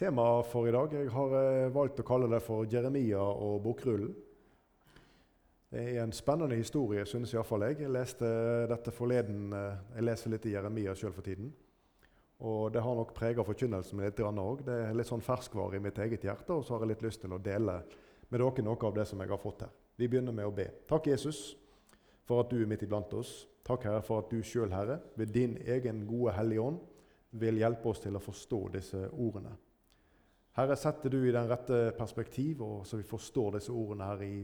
Temaet for i dag jeg har eh, valgt å kalle det for Jeremia og bokrullen. Det er en spennende historie, synes iallfall jeg. Jeg leste dette forleden. eh, Jeg leser litt i Jeremia sjøl for tiden. Og det har nok prega forkynnelsen min litt òg. Det er litt sånn ferskvare i mitt eget hjerte, og så har jeg litt lyst til å dele med dere noe av det som jeg har fått her. Vi begynner med å be. Takk, Jesus, for at du er midt iblant oss. Takk, Herre, for at du sjøl, Herre, ved din egen gode Hellige Ånd, vil hjelpe oss til å forstå disse ordene. Herre, setter du i den rette perspektiv, og så vi forstår disse ordene her i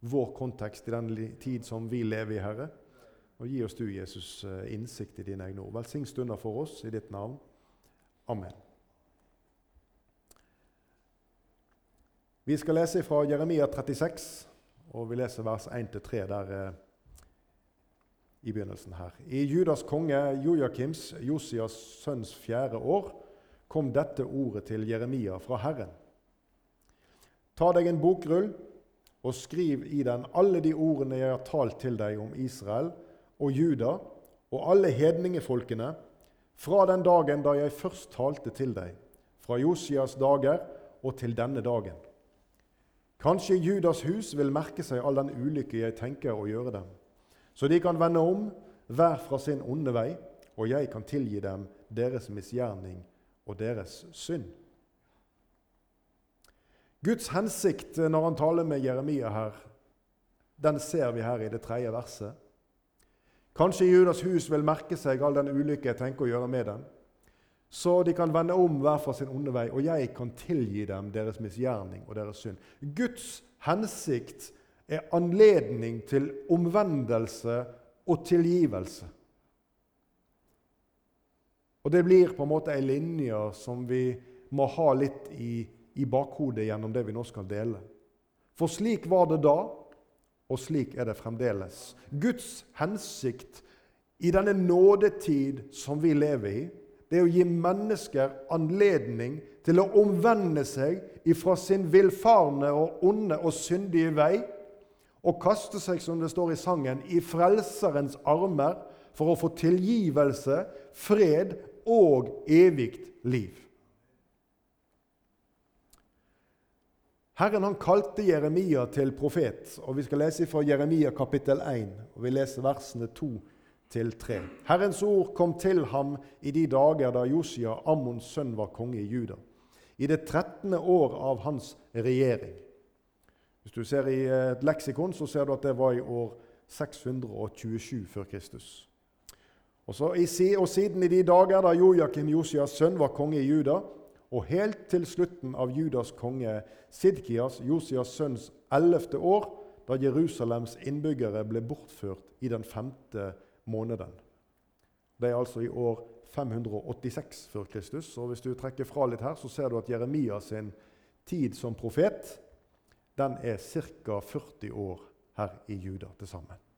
vår kontekst, i den tid som vi lever i, Herre. Og gi oss du, Jesus, eh, innsikt i dine egne ord. Velsign stunder for oss i ditt navn. Amen. Vi skal lese fra Jeremia 36, og vi leser vers 1-3 der eh, i begynnelsen her. I Judas konge Jojakims, Josias sønns fjerde år, kom dette ordet til Jeremia fra Herren. Ta deg en bokrull og skriv i den alle de ordene jeg har talt til deg om Israel og Juda og alle hedningefolkene fra den dagen da jeg først talte til deg, fra Josias dager og til denne dagen. Kanskje Judas hus vil merke seg all den ulykke jeg tenker å gjøre dem, så de kan vende om hver fra sin onde vei, og jeg kan tilgi dem deres misgjerning og deres synd. Guds hensikt når han taler med Jeremia her, den ser vi her i det tredje verset. Kanskje Judas hus vil merke seg all den ulykke jeg tenker å gjøre med dem, så de kan vende om hver fra sin onde vei, og jeg kan tilgi dem deres misgjerning og deres synd. Guds hensikt er anledning til omvendelse og tilgivelse. Og Det blir på en måte ei linje som vi må ha litt i, i bakhodet gjennom det vi nå skal dele. For slik var det da, og slik er det fremdeles. Guds hensikt i denne nådetid som vi lever i, det er å gi mennesker anledning til å omvende seg ifra sin villfarne og onde og syndige vei og kaste seg, som det står i sangen, i Frelserens armer for å få tilgivelse, fred og evig liv. Herren han kalte Jeremia til profet, og vi skal lese fra Jeremia kapittel 1. og Vi leser versene 2 til 3. Herrens ord kom til ham i de dager da Josia, Ammons sønn, var konge i Juda, i det 13. år av hans regjering. Hvis du ser i et leksikon, så ser du at det var i år 627 før Kristus. Og, i, og siden i de dager da Jojakim, Josias sønn, var konge i Juda, og helt til slutten av Judas konge Sidkias, Josias sønns ellevte år, da Jerusalems innbyggere ble bortført i den femte måneden. Det er altså i år 586 før Kristus. Og hvis du trekker fra litt her, så ser du at Jeremia sin tid som profet den er ca. 40 år her i Juda til sammen.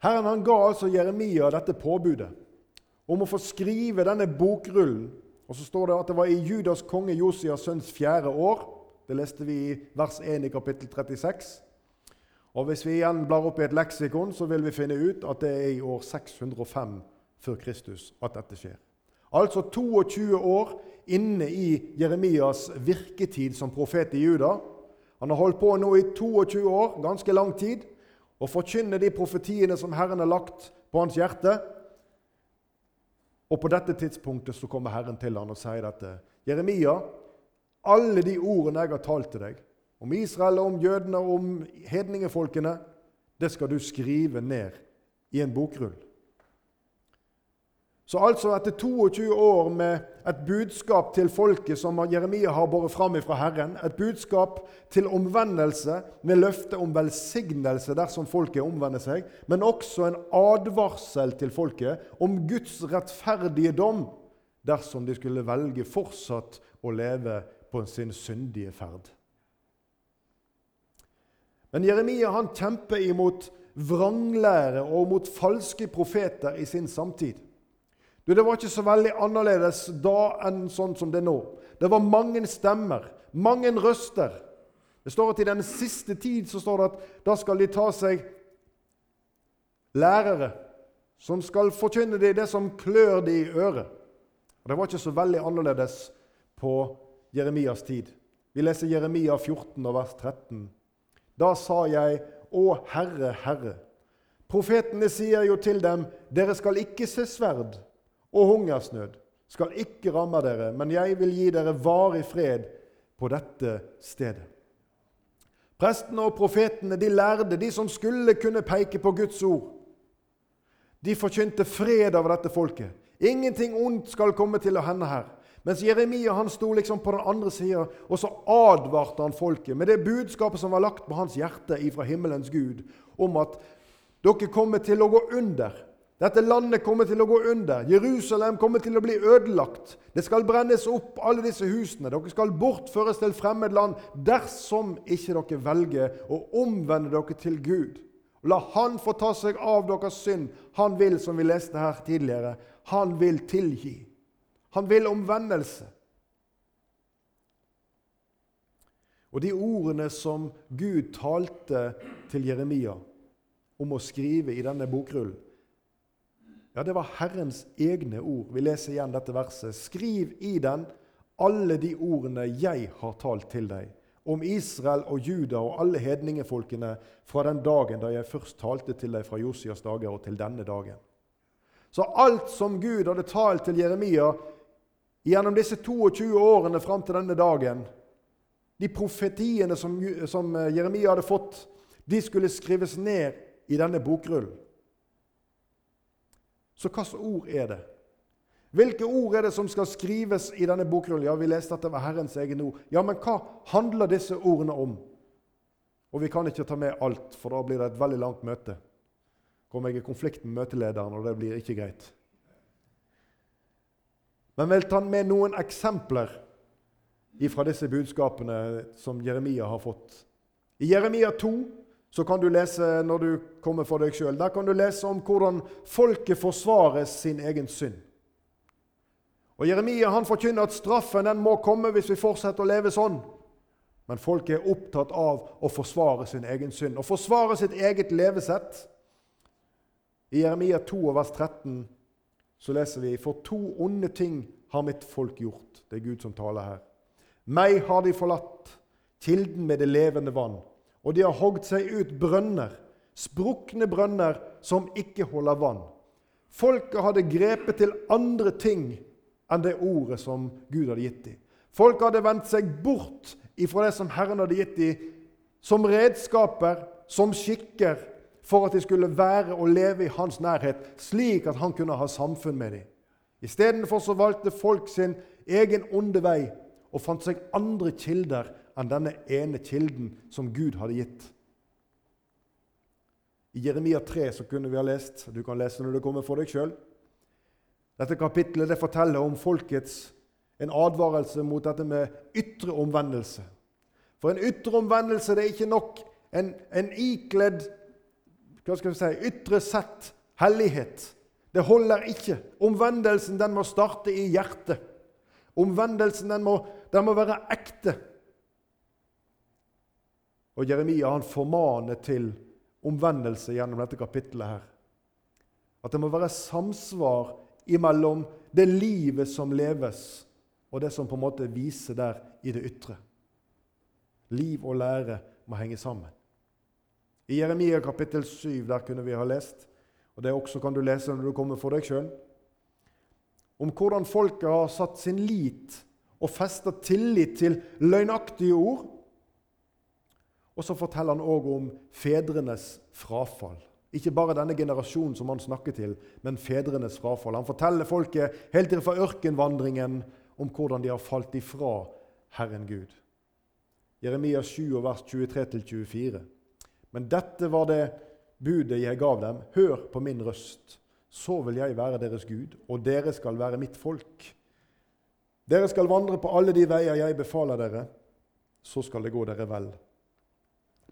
Herren han ga altså Jeremia dette påbudet om å få skrive denne bokrullen. Og så står det at det var i Judas konge Josias sønns fjerde år. Det leste vi i vers 1 i kapittel 36. Og Hvis vi igjen blar opp i et leksikon, så vil vi finne ut at det er i år 605 før Kristus at dette skjer. Altså 22 år inne i Jeremias virketid som profet i Juda. Han har holdt på nå i 22 år, ganske lang tid, og forkynne de profetiene som Herren har lagt på hans hjerte. Og på dette tidspunktet så kommer Herren til han og sier dette. Jeremia, alle de ordene jeg har talt til deg, om Israel, om jødene, om hedningefolkene, det skal du skrive ned i en bokrull. Så altså etter 22 år med et budskap til folket som Jeremia har båret fram fra Herren, et budskap til omvendelse med løfte om velsignelse dersom folket omvender seg, men også en advarsel til folket om Guds rettferdige dom dersom de skulle velge fortsatt å leve på sin syndige ferd. Men Jeremia han kjemper imot vranglære og mot falske profeter i sin samtid. Du, Det var ikke så veldig annerledes da enn sånn som det er nå. Det var mange stemmer, mange røster. Det står at I den siste tid så står det at da skal de ta seg lærere som skal forkynne dem det som klør de i øret. Og Det var ikke så veldig annerledes på Jeremias tid. Vi leser Jeremia 14, vers 13. Da sa jeg, Å Herre, Herre. Profetene sier jo til dem, dere skal ikke se sverd, og hungersnød skal ikke ramme dere, men jeg vil gi dere varig fred på dette stedet. Prestene og profetene, de lærde, de som skulle kunne peke på Guds ord, de forkynte fred over dette folket. Ingenting ondt skal komme til å hende her. Mens Jeremia han sto liksom på den andre sida, og så advarte han folket med det budskapet som var lagt på hans hjerte ifra himmelens Gud, om at dere kommer til å gå under. Dette landet kommer til å gå under. Jerusalem kommer til å bli ødelagt. Det skal brennes opp, alle disse husene. Dere skal bortføres til fremmed land dersom ikke dere velger å omvende dere til Gud. La Han få ta seg av deres synd. Han vil, som vi leste her tidligere, han vil tilgi. Han vil omvendelse. Og de ordene som Gud talte til Jeremia om å skrive i denne bokrullen, ja, det var Herrens egne ord. Vi leser igjen dette verset. Skriv i den alle de ordene jeg har talt til deg, om Israel og Juda og alle hedningefolkene fra den dagen da jeg først talte til deg fra Josias dager og til denne dagen. Så alt som Gud hadde talt til Jeremia gjennom disse 22 årene fram til denne dagen, de profetiene som, som Jeremia hadde fått, de skulle skrives ned i denne bokrullen. Så hvilke ord er det? Hvilke ord er det som skal skrives i denne bokrullen? Ja, Vi leste at det var Herrens egne ord. Ja, Men hva handler disse ordene om? Og Vi kan ikke ta med alt, for da blir det et veldig langt møte. Kommer jeg i konflikt med møtelederen, og det blir ikke greit. Men vil ta med noen eksempler fra disse budskapene som Jeremia har fått. I Jeremia 2 så kan du lese når du kommer for deg sjøl. Der kan du lese om hvordan folket forsvarer sin egen synd. Og Jeremia han forkynner at straffen den må komme hvis vi fortsetter å leve sånn. Men folket er opptatt av å forsvare sin egen synd, å forsvare sitt eget levesett. I Jeremia 2, vers 13 så leser vi For to onde ting har mitt folk gjort. Det er Gud som taler her. Meg har de forlatt, kilden med det levende vann og de har hogd seg ut brønner, sprukne brønner som ikke holder vann. Folket hadde grepet til andre ting enn det ordet som Gud hadde gitt dem. Folket hadde vendt seg bort ifra det som Herren hadde gitt dem, som redskaper, som skikker, for at de skulle være og leve i hans nærhet, slik at han kunne ha samfunn med dem. Istedenfor valgte folk sin egen onde vei og fant seg andre kilder enn denne ene kilden som Gud hadde gitt. I Jeremia 3 så kunne vi ha lest, du kan lese når det kommer for deg sjøl Dette kapitlet det forteller om folkets en advarelse mot dette med ytre omvendelse. For en ytre omvendelse det er ikke nok en, en ikledd hva skal vi si, ytre sett hellighet. Det holder ikke. Omvendelsen den må starte i hjertet. Omvendelsen den må, den må være ekte. Og Jeremia han formaner til omvendelse gjennom dette kapittelet. her. At det må være samsvar imellom det livet som leves, og det som på en måte viser der i det ytre. Liv og lære må henge sammen. I Jeremia kapittel 7 der kunne vi ha lest, og det også kan du lese når du kommer for deg sjøl, om hvordan folket har satt sin lit og festa tillit til løgnaktige ord og så forteller han òg om fedrenes frafall. Ikke bare denne generasjonen som han snakker til, men fedrenes frafall. Han forteller folket helt fra ørkenvandringen om hvordan de har falt ifra Herren Gud. Jeremia 7, vers 23-24. Men dette var det budet jeg gav dem. Hør på min røst, så vil jeg være deres Gud, og dere skal være mitt folk. Dere skal vandre på alle de veier jeg befaler dere, så skal det gå dere vel.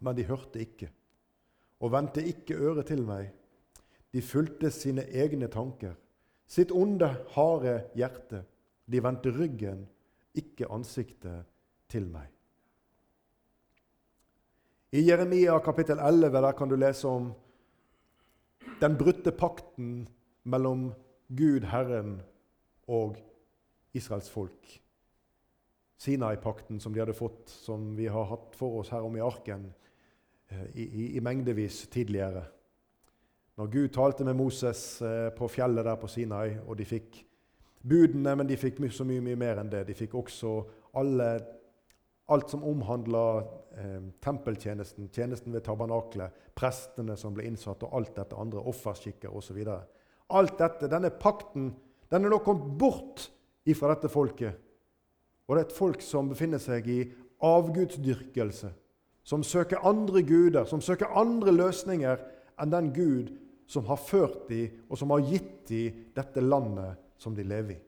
Men de hørte ikke og vendte ikke øret til meg. De fulgte sine egne tanker, sitt onde, harde hjerte. De vendte ryggen, ikke ansiktet, til meg. I Jeremia kapittel 11 der kan du lese om den brutte pakten mellom Gud, Herren, og Israels folk. Sinai-pakten som de hadde fått, som vi har hatt for oss her om i arken i, i, i mengdevis tidligere. Når Gud talte med Moses eh, på fjellet der på Sinai, og de fikk budene, men de fikk så mye, mye mer enn det. De fikk også alle, alt som omhandla eh, tempeltjenesten, tjenesten ved tabernaklet, prestene som ble innsatt, og alt dette andre, offerskikker osv. Alt dette, denne pakten, den er nå kommet bort ifra dette folket. Og det er et folk som befinner seg i avgudsdyrkelse, som søker andre guder, som søker andre løsninger enn den Gud som har ført dem, og som har gitt dem dette landet som de lever i.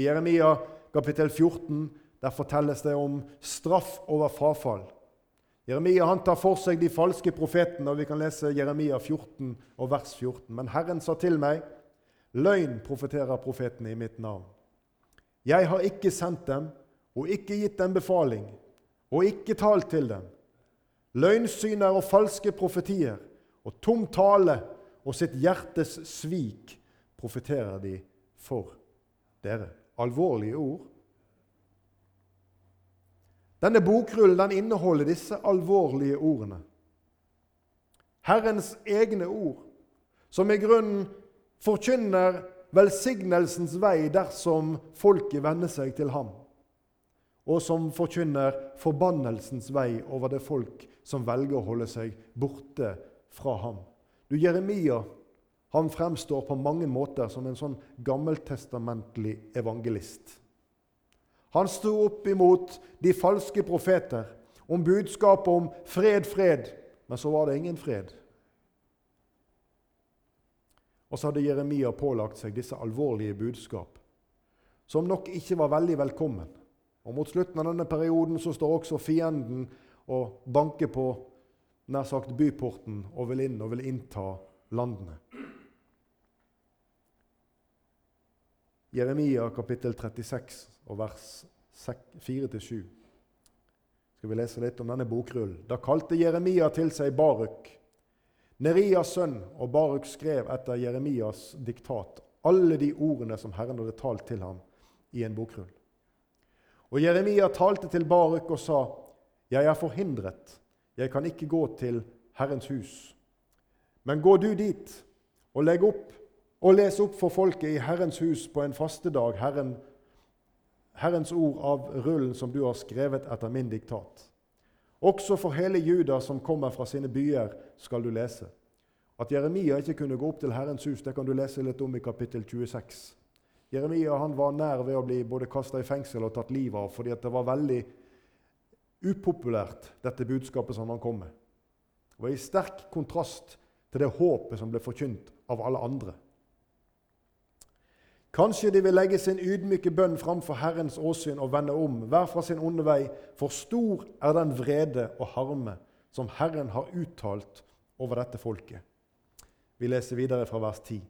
I Jeremia kapittel 14 der fortelles det om straff over frafall. Jeremia han tar for seg de falske profetene, og vi kan lese Jeremia 14 og vers 14. Men Herren sa til meg, løgn profeterer profetene i mitt navn. Jeg har ikke sendt dem og ikke gitt dem befaling og ikke talt til dem. Løgnsyner og falske profetier og tom tale og sitt hjertes svik profeterer de for dere. Alvorlige ord. Denne bokrullen den inneholder disse alvorlige ordene. Herrens egne ord, som i grunnen forkynner velsignelsens vei dersom folket venner seg til ham, og som forkynner forbannelsens vei over det folk som velger å holde seg borte fra ham. Du, Jeremia han fremstår på mange måter som en sånn gammeltestamentlig evangelist. Han sto opp imot de falske profeter om budskapet om fred, fred, men så var det ingen fred. Og så hadde Jeremia pålagt seg disse alvorlige budskap, som nok ikke var veldig velkommen. Og Mot slutten av denne perioden så står også fienden og banker på nær sagt byporten og vil inn og vil innta landene. Jeremia kapittel 36 og vers 4-7. Skal vi lese litt om denne bokrullen. Da kalte Jeremia til seg Baruk, Nerias sønn, og Baruk skrev etter Jeremias diktat alle de ordene som Herren hadde talt til ham i en bokrull. Og Jeremia talte til Baruk og sa, 'Jeg er forhindret, jeg kan ikke gå til Herrens hus.' Men gå du dit og legg opp og les opp for folket i Herrens hus på en fastedag Herren, Herrens ord av rullen som du har skrevet etter min diktat. Også for hele Juda som kommer fra sine byer, skal du lese. At Jeremia ikke kunne gå opp til Herrens hus, det kan du lese litt om i kapittel 26. Jeremia han var nær ved å bli både kasta i fengsel og tatt livet av fordi det var veldig upopulært, dette budskapet som han kom med. Det var i sterk kontrast til det håpet som ble forkynt av alle andre. Kanskje de vil legge sin ydmyke bønn framfor Herrens åsyn og vende om, hver fra sin onde vei, for stor er den vrede og harme som Herren har uttalt over dette folket. Vi leser videre fra vers 10.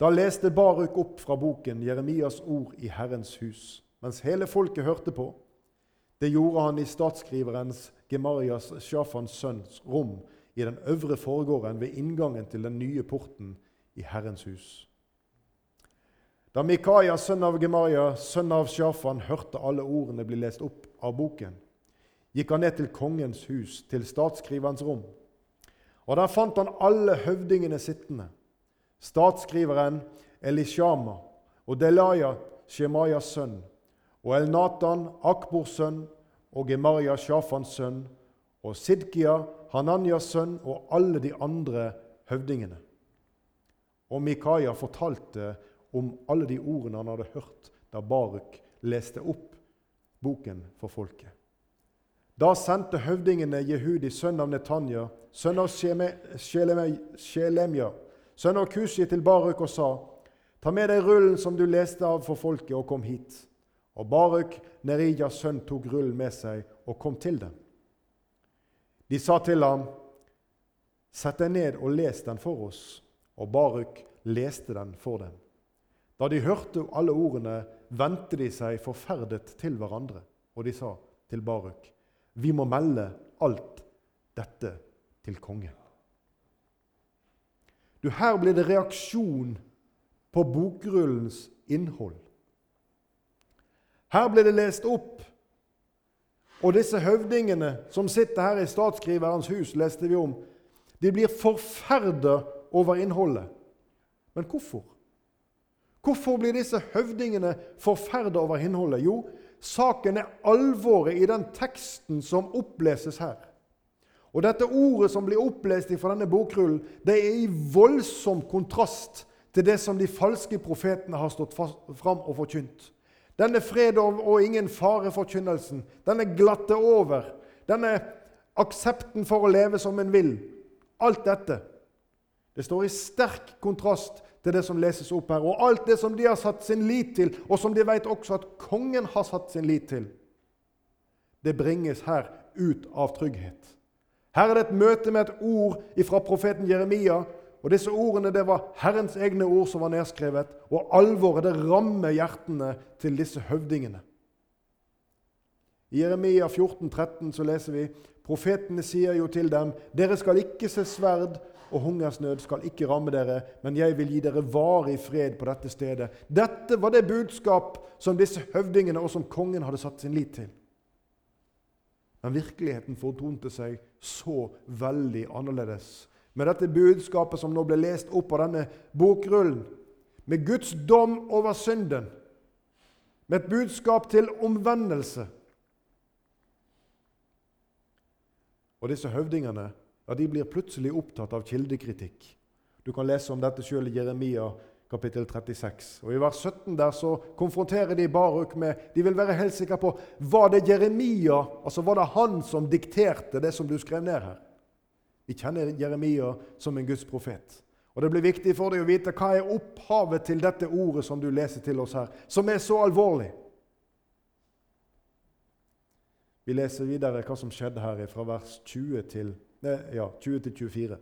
Da leste Baruk opp fra boken Jeremias ord i Herrens hus, mens hele folket hørte på. Det gjorde han i statsskriverens Gemarias Sjafans sønns rom i den øvre forgården ved inngangen til den nye porten i Herrens hus. Da Mikaia, sønn av Gemaria, sønn av Sjafan, hørte alle ordene bli lest opp av boken, gikk han ned til kongens hus, til statsskriverens rom. Og der fant han alle høvdingene sittende. Statsskriveren Elishama og Delaya, Shemaias sønn, og Elnatan, Akbors sønn, og Gemaria, Shafans sønn, og Sidkia, Hananyas sønn, og alle de andre høvdingene. Og Mikaia fortalte om alle de ordene han hadde hørt da Baruk leste opp boken for folket. Da sendte høvdingene Jehudi, sønn av Netanya, sønn av Shelemia, sønn av Kushi, til Baruk og sa:" Ta med deg rullen som du leste av for folket, og kom hit. Og Baruk, Nerijas sønn, tok rullen med seg og kom til dem. De sa til ham, Sett deg ned og les den for oss. Og Baruk leste den for dem. Da de hørte alle ordene, vendte de seg forferdet til hverandre, og de sa til Baruk, vi må melde alt dette til kongen. Du, Her blir det reaksjon på bokrullens innhold. Her blir det lest opp. Og disse høvdingene som sitter her i statsskriverens hus, leste vi om, de blir forferda over innholdet. Men hvorfor? Hvorfor blir disse høvdingene forferda over innholdet? Jo, saken er alvoret i den teksten som oppleses her. Og dette ordet som blir opplest fra denne bokrullen, det er i voldsom kontrast til det som de falske profetene har stått fram og forkynt. Denne fred og ingen fare-forkynnelsen, denne glatte over, denne aksepten for å leve som en vil, alt dette det står i sterk kontrast til det som leses opp her. Og alt det som de har satt sin lit til, og som de vet også at kongen har satt sin lit til, det bringes her ut av trygghet. Her er det et møte med et ord fra profeten Jeremia. Og disse ordene det var Herrens egne ord som var nedskrevet, og alvoret det rammer hjertene til disse høvdingene. I Jeremia 14, 13 så leser vi profetene sier jo til dem, dere skal ikke se sverd, og hungersnød skal ikke ramme dere, men jeg vil gi dere varig fred på dette stedet. Dette var det budskap som disse høvdingene og som kongen hadde satt sin lit til. Men virkeligheten fortonte seg så veldig annerledes. Med dette budskapet som nå ble lest opp av denne bokrullen, med Guds dom over synden, med et budskap til omvendelse. Og disse høvdingene ja, de blir plutselig opptatt av kildekritikk. Du kan lese om dette sjøl i Jeremia kapittel 36. Og I vers 17 der så konfronterer de Baruk med De vil være helt sikre på var det Jeremia, altså var det han som dikterte det som du skrev ned her. Vi kjenner Jeremia som en Guds profet. Og Det blir viktig for deg å vite hva er opphavet til dette ordet som du leser til oss her, som er så alvorlig. Vi leser videre hva som skjedde her fra vers 20 til 20 ja, 20-24.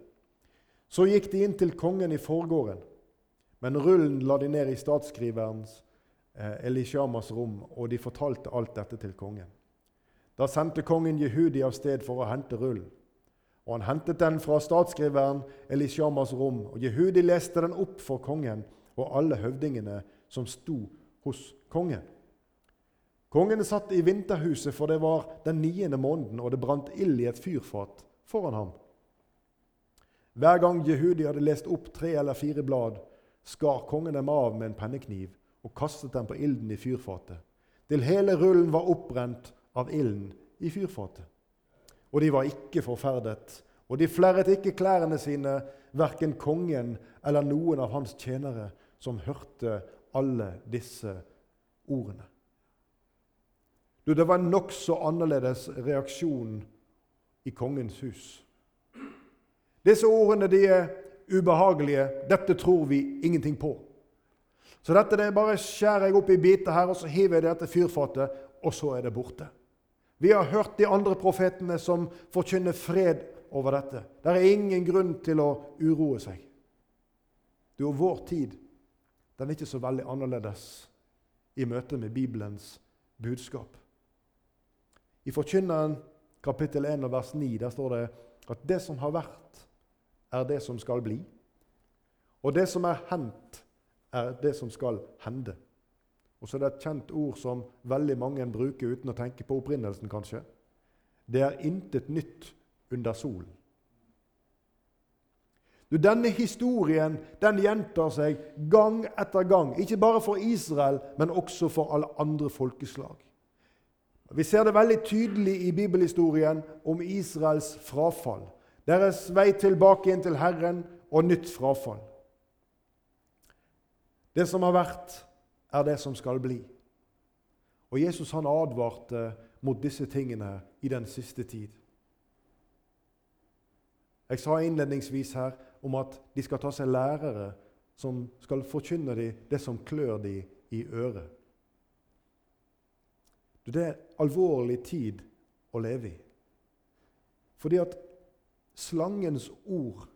Så gikk de inn til kongen i forgården, men rullen la de ned i statsskriverens eh, Elishamas rom, og de fortalte alt dette til kongen. Da sendte kongen Jehudi av sted for å hente rullen. Og han hentet den fra statsskriveren Elishamas rom, og Jehudi leste den opp for kongen og alle høvdingene som sto hos kongen. Kongen satt i vinterhuset, for det var den niende måneden, og det brant ild i et fyrfat foran ham. Hver gang Jehudi hadde lest opp tre eller fire blad, skar kongen dem av med en pennekniv og kastet dem på ilden i fyrfatet, til hele rullen var oppbrent av ilden i fyrfatet. Og de var ikke forferdet, og de flerret ikke klærne sine, verken kongen eller noen av hans tjenere, som hørte alle disse ordene. Du, Det var en nokså annerledes reaksjon i kongens hus. Disse ordene de er ubehagelige. Dette tror vi ingenting på. Så dette det bare skjærer jeg opp i biter her, og så hiver jeg det etter fyrfatet, og så er det borte. Vi har hørt de andre profetene som forkynner fred over dette. Det er ingen grunn til å uroe seg. Det er jo vår tid den er ikke så veldig annerledes i møte med Bibelens budskap. I Forkynneren kapittel 1 og vers 9 der står det at det som har vært, er det som skal bli. Og det som er hendt, er det som skal hende. Og så er det et kjent ord som veldig mange bruker uten å tenke på opprinnelsen, kanskje. Det er intet nytt under solen. Du, denne historien den gjentar seg gang etter gang, ikke bare for Israel, men også for alle andre folkeslag. Vi ser det veldig tydelig i bibelhistorien om Israels frafall. Deres vei tilbake inn til Herren og nytt frafall. Det som har vært, er det som skal bli. Og Jesus han advarte mot disse tingene i den siste tid. Jeg sa innledningsvis her om at de skal ta seg lærere som skal forkynne dem det som klør dem i øret. Det er alvorlig tid å leve i. Fordi at slangens ord,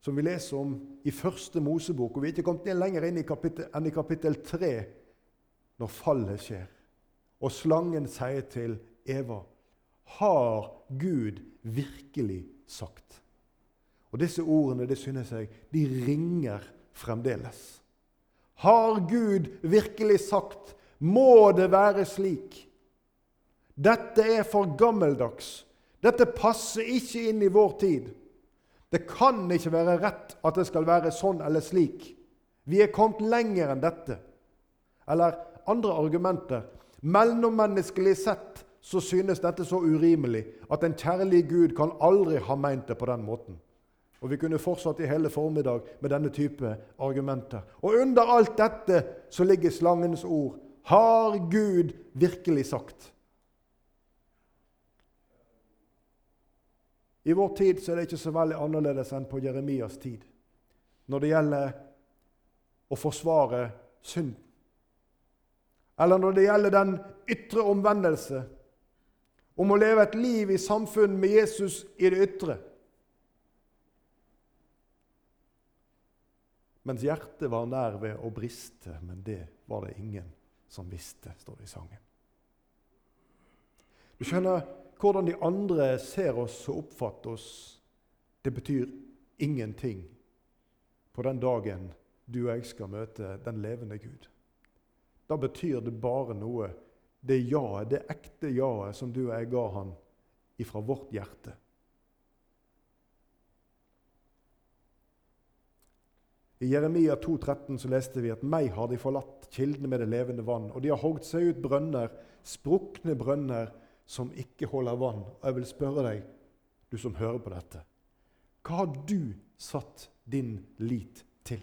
som vi leser om i første Mosebok Og vi er ikke kommet lenger inn i kapittel, enn i kapittel 3 når fallet skjer. Og slangen sier til Eva Har Gud virkelig sagt? Og disse ordene det synes jeg, de ringer fremdeles. Har Gud virkelig sagt Må det være slik? Dette er for gammeldags. Dette passer ikke inn i vår tid. Det kan ikke være rett at det skal være sånn eller slik. Vi er kommet lenger enn dette. Eller andre argumenter. Mellommenneskelig sett så synes dette så urimelig at en kjærlig Gud kan aldri ha meint det på den måten. Og Vi kunne fortsatt i hele formiddag med denne type argumenter. Og under alt dette så ligger slangens ord. Har Gud virkelig sagt? I vår tid er det ikke så veldig annerledes enn på Jeremias tid når det gjelder å forsvare synd. Eller når det gjelder den ytre omvendelse, om å leve et liv i samfunn med Jesus i det ytre. Mens hjertet var nær ved å briste, men det var det ingen som visste, står det i sangen. Du skjønner, hvordan de andre ser oss og oppfatter oss, det betyr ingenting på den dagen du og jeg skal møte den levende Gud. Da betyr det bare noe, det jaet, det ekte jaet som du og jeg ga han ifra vårt hjerte. I Jeremia 2,13 så leste vi at 'meg har de forlatt, kildene med det levende vann', og de har hogd seg ut brønner, sprukne brønner som ikke holder vann. Og jeg vil spørre deg, du som hører på dette, hva har du satt din lit til?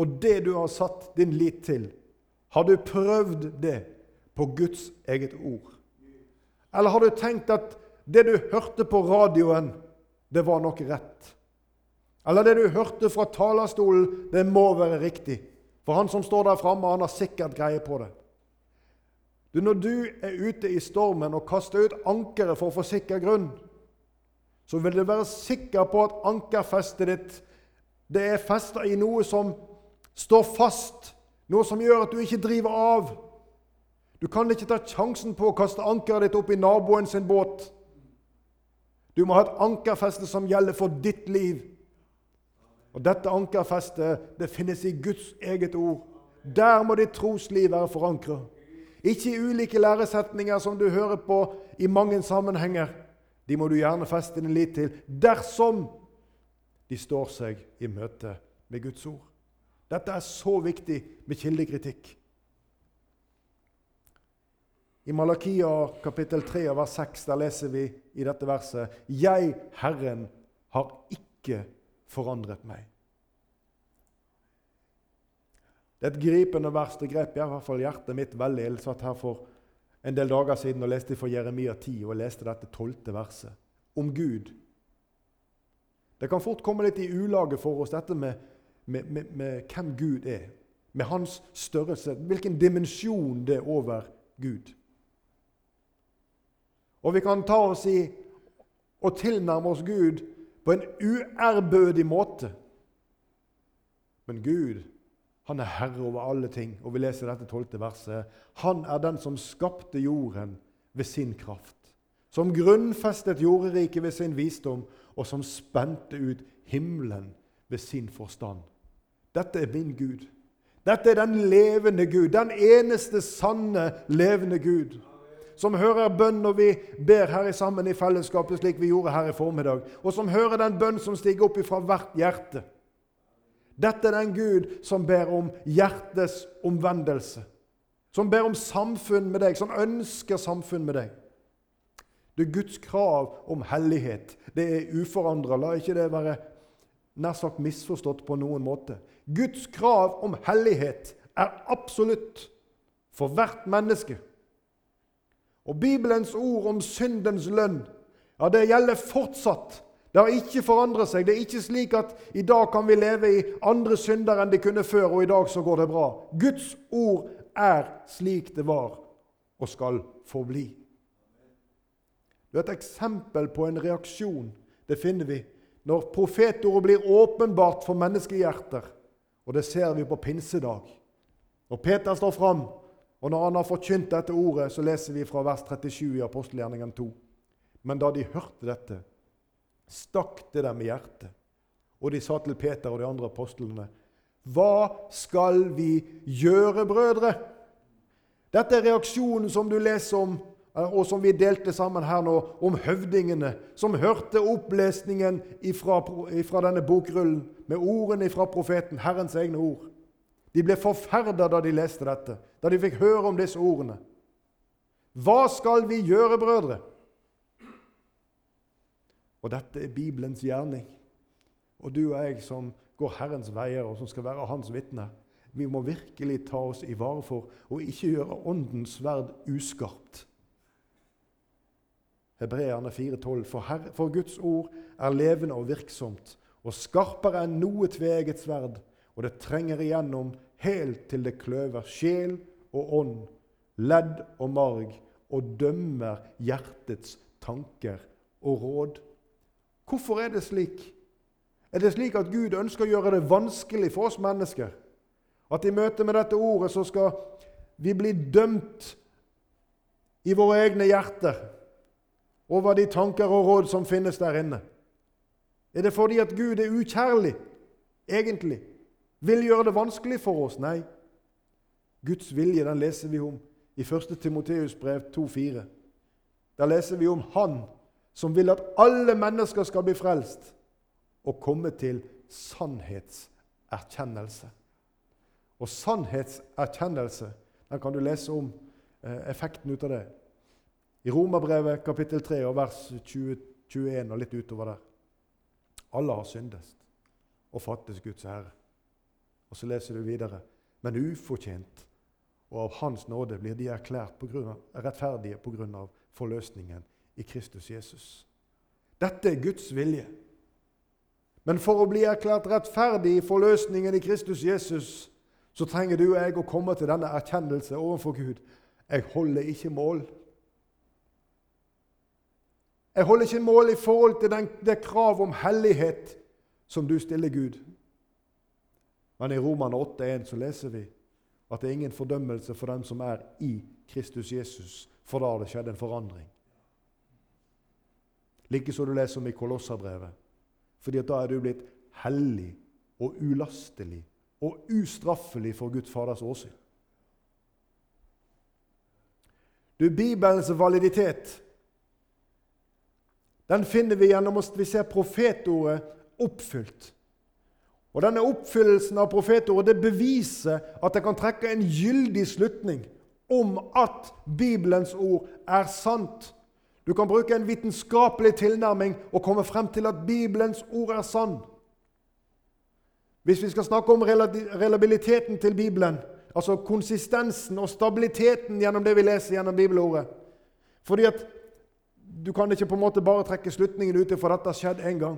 Og det du har satt din lit til, har du prøvd det på Guds eget ord? Eller har du tenkt at det du hørte på radioen, det var nok rett? Eller det du hørte fra talerstolen, det må være riktig? For han som står der framme, han har sikkert greie på det. Du, når du er ute i stormen og kaster ut ankeret for å få sikker grunn, så vil du være sikker på at ankerfestet ditt det er festa i noe som står fast, noe som gjør at du ikke driver av. Du kan ikke ta sjansen på å kaste ankeret ditt opp i naboen sin båt. Du må ha et ankerfeste som gjelder for ditt liv. Og Dette ankerfestet det finnes i Guds eget ord. Der må ditt trosliv være forankra. Ikke i ulike læresetninger som du hører på i mange sammenhenger. De må du gjerne feste din lit til dersom de står seg i møte med Guds ord. Dette er så viktig med kildekritikk. I Malakia kapittel 3 vers 6 der leser vi i dette verset Jeg, Herren, har ikke forandret meg. Et gripende vers. Det grep i hvert fall hjertet mitt veldig. Jeg satt her for en del dager siden og leste fra Jeremia 10 og leste dette tolvte verset om Gud. Det kan fort komme litt i ulage for oss, dette med, med, med, med hvem Gud er. Med hans størrelse, hvilken dimensjon det er over Gud. Og vi kan ta oss i og tilnærme oss Gud på en uærbødig måte. Men Gud han er herre over alle ting. Og vi leser dette tolvte verset. Han er den som skapte jorden ved sin kraft. Som grunnfestet jorderiket ved sin visdom, og som spente ut himmelen ved sin forstand. Dette er min Gud. Dette er den levende Gud, den eneste sanne, levende Gud. Som hører bønn når vi ber her sammen i fellesskapet, slik vi gjorde her i formiddag. Og som hører den bønn som stiger opp fra hvert hjerte. Dette er den Gud som ber om hjertets omvendelse. Som ber om samfunn med deg, som ønsker samfunn med deg. Det er Guds krav om hellighet. Det er uforandra. La ikke det være nær sagt misforstått på noen måte. Guds krav om hellighet er absolutt for hvert menneske. Og Bibelens ord om syndens lønn ja, det gjelder fortsatt det har ikke forandret seg. Det er ikke slik at i dag kan vi leve i andre synder enn de kunne før, og i dag så går det bra. Guds ord er slik det var og skal forbli. Det er et eksempel på en reaksjon. Det finner vi når profetordet blir åpenbart for menneskehjerter. Og det ser vi på pinsedag. Når Peter står fram, og når han har forkynt dette ordet, så leser vi fra vers 37 i apostelgjerningen 2. Men da de hørte dette, stakk det dem i hjertet. Og de sa til Peter og de andre apostlene.: Hva skal vi gjøre, brødre? Dette er reaksjonen som du leser om, eh, og som vi delte sammen her nå, om høvdingene som hørte opplesningen fra denne bokrullen med ordene fra profeten, Herrens egne ord. De ble forferda da de leste dette, da de fikk høre om disse ordene. Hva skal vi gjøre, brødre? Og dette er Bibelens gjerning. Og du og jeg som går Herrens veier, og som skal være Hans vitne, vi må virkelig ta oss i vare for å ikke gjøre Åndens sverd uskarpt. Hebreerne 4,12.: for, for Guds ord er levende og virksomt, og skarpere enn noe tveegget sverd, og det trenger igjennom helt til det kløver sjel og ånd, ledd og marg, og dømmer hjertets tanker og råd. Hvorfor er det slik? Er det slik at Gud ønsker å gjøre det vanskelig for oss mennesker? At i møte med dette ordet så skal vi bli dømt i våre egne hjerter over de tanker og råd som finnes der inne? Er det fordi at Gud er ukjærlig, egentlig? Vil gjøre det vanskelig for oss? Nei. Guds vilje den leser vi om i 1. Timoteus brev 2,4. Der leser vi om Han som vil at alle mennesker skal bli frelst og komme til sannhetserkjennelse. Og sannhetserkjennelse den kan du lese om eh, effekten ut av det i Romerbrevet kapittel 3 og vers 20, 21 og litt utover der. Alle har syndest og fattes Guds ære. Og så leser du videre. Men ufortjent og av Hans nåde blir de erklært på grunn av, rettferdige pga. forløsningen i Kristus Jesus. Dette er Guds vilje. Men for å bli erklært rettferdig i forløsningen i Kristus Jesus, så trenger du og jeg å komme til denne erkjennelse overfor Gud. Jeg holder ikke mål. Jeg holder ikke mål i forhold til den, det krav om hellighet som du stiller Gud. Men i Roman 8,1 så leser vi at det er ingen fordømmelse for dem som er i Kristus Jesus, for da har det skjedd en forandring. Like så du leser om i Kolosserbrevet. Fordi da er du blitt hellig og ulastelig og ustraffelig for Guds Faders åsyn. Du, Bibelens validitet den finner vi gjennom at vi ser profetordet oppfylt. Og Denne oppfyllelsen av profetordet det beviser at det kan trekke en gyldig slutning om at Bibelens ord er sant du kan bruke en vitenskapelig tilnærming og komme frem til at Bibelens ord er sann. Hvis vi skal snakke om relabiliteten til Bibelen, altså konsistensen og stabiliteten gjennom det vi leser gjennom bibelordet Fordi at Du kan ikke på en måte bare trekke slutningen ut ifra dette har skjedd én gang.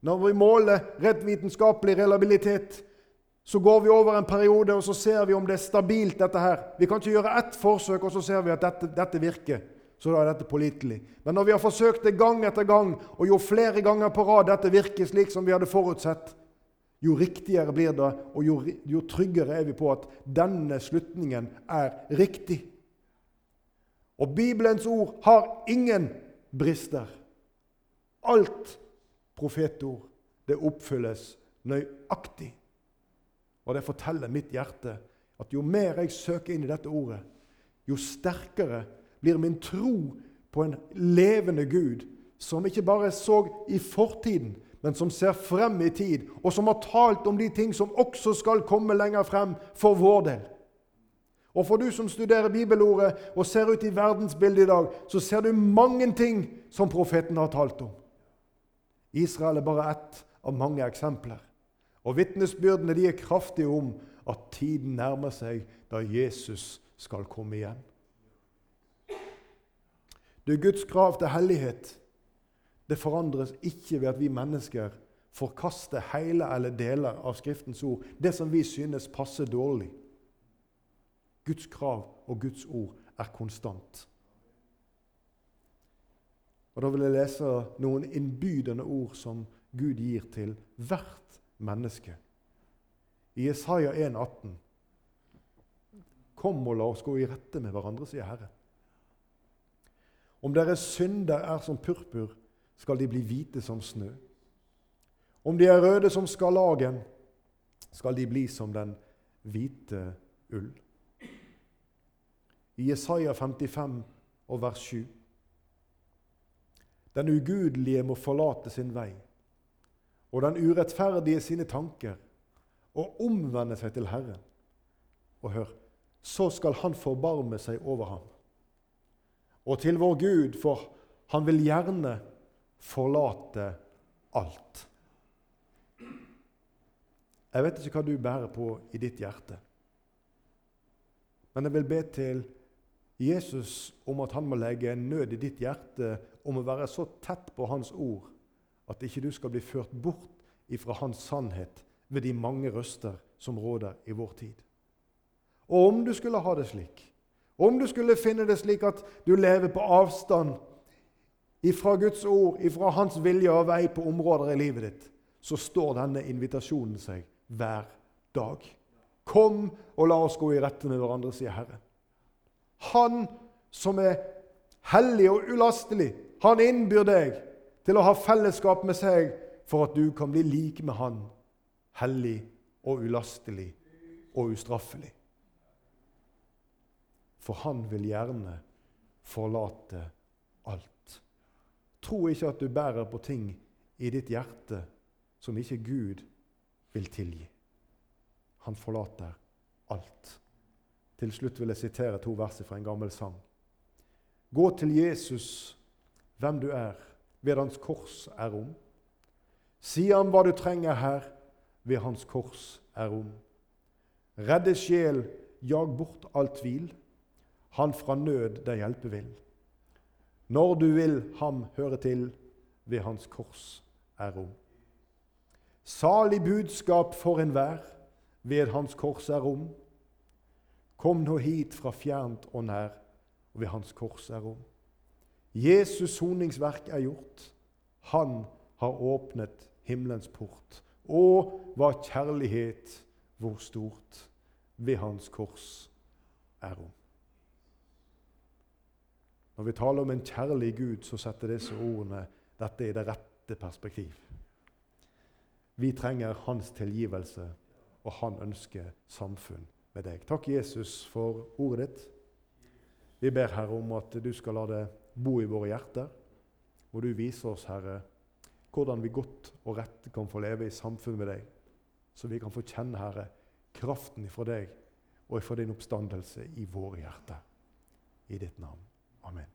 Når vi måler rett vitenskapelig relabilitet, så går vi over en periode og så ser vi om det er stabilt. dette her. Vi kan ikke gjøre ett forsøk, og så ser vi at dette, dette virker så da er dette pålitelig. Men når vi har forsøkt det gang etter gang, og jo flere ganger på rad dette virker slik som vi hadde forutsett, jo riktigere blir det, og jo, jo tryggere er vi på at denne slutningen er riktig. Og Bibelens ord har ingen brister. Alt profetord, det oppfylles nøyaktig. Og det forteller mitt hjerte at jo mer jeg søker inn i dette ordet, jo sterkere blir min tro på en levende Gud, som ikke bare så i fortiden, men som ser frem i tid, og som har talt om de ting som også skal komme lenger frem for vår del. Og for du som studerer bibelordet og ser ut i verdensbildet i dag, så ser du mange ting som profeten har talt om. Israel er bare ett av mange eksempler. Og vitnesbyrdene er kraftige om at tiden nærmer seg da Jesus skal komme igjen. Det er Guds krav til hellighet. Det forandres ikke ved at vi mennesker forkaster hele eller deler av Skriftens ord, det som vi synes passer dårlig. Guds krav og Guds ord er konstant. Og Da vil jeg lese noen innbydende ord som Gud gir til hvert menneske. I Isaiah 1, 18. Kom og la oss gå i rette med hverandre, sier Herren. Om deres synder er som purpur, skal de bli hvite som snø. Om de er røde som skarlagen, skal de bli som den hvite ull. I Jesaja 55 og vers 7. Den ugudelige må forlate sin vei, og den urettferdige sine tanker, og omvende seg til Herren. Og hør, så skal Han forbarme seg over ham. Og til vår Gud, for Han vil gjerne forlate alt. Jeg vet ikke hva du bærer på i ditt hjerte. Men jeg vil be til Jesus om at han må legge en nød i ditt hjerte om å være så tett på Hans ord at ikke du skal bli ført bort ifra Hans sannhet ved de mange røster som råder i vår tid. Og om du skulle ha det slik, om du skulle finne det slik at du lever på avstand ifra Guds ord, ifra Hans vilje og vei på områder i livet ditt, så står denne invitasjonen seg hver dag. Kom og la oss gå i rette med hverandre, sier Herren. Han som er hellig og ulastelig, han innbyr deg til å ha fellesskap med seg for at du kan bli lik med han, hellig og ulastelig og ustraffelig. For han vil gjerne forlate alt. Tro ikke at du bærer på ting i ditt hjerte som ikke Gud vil tilgi. Han forlater alt. Til slutt vil jeg sitere to vers fra en gammel sang. Gå til Jesus, hvem du er, ved hans kors er rom. Si ham hva du trenger her, ved hans kors er rom. Redde sjel, jag bort all tvil, han fra nød deg hjelpe vil. Når du vil ham høre til, ved hans kors er rom. Salig budskap for enhver, ved hans kors er rom. Kom nå hit fra fjernt og nær, og ved hans kors er rom. Jesus' soningsverk er gjort. Han har åpnet himmelens port. Å, hva kjærlighet, hvor stort, ved hans kors er rom. Når vi taler om en kjærlig Gud, så setter disse ordene dette i det rette perspektiv. Vi trenger hans tilgivelse, og han ønsker samfunn med deg. Takk, Jesus, for ordet ditt. Vi ber, Herre, om at du skal la det bo i våre hjerter. Og du viser oss, Herre, hvordan vi godt og rett kan få leve i samfunn med deg. Så vi kan få kjenne, Herre, kraften ifra deg og ifra din oppstandelse i våre hjerter. I ditt navn. Amen.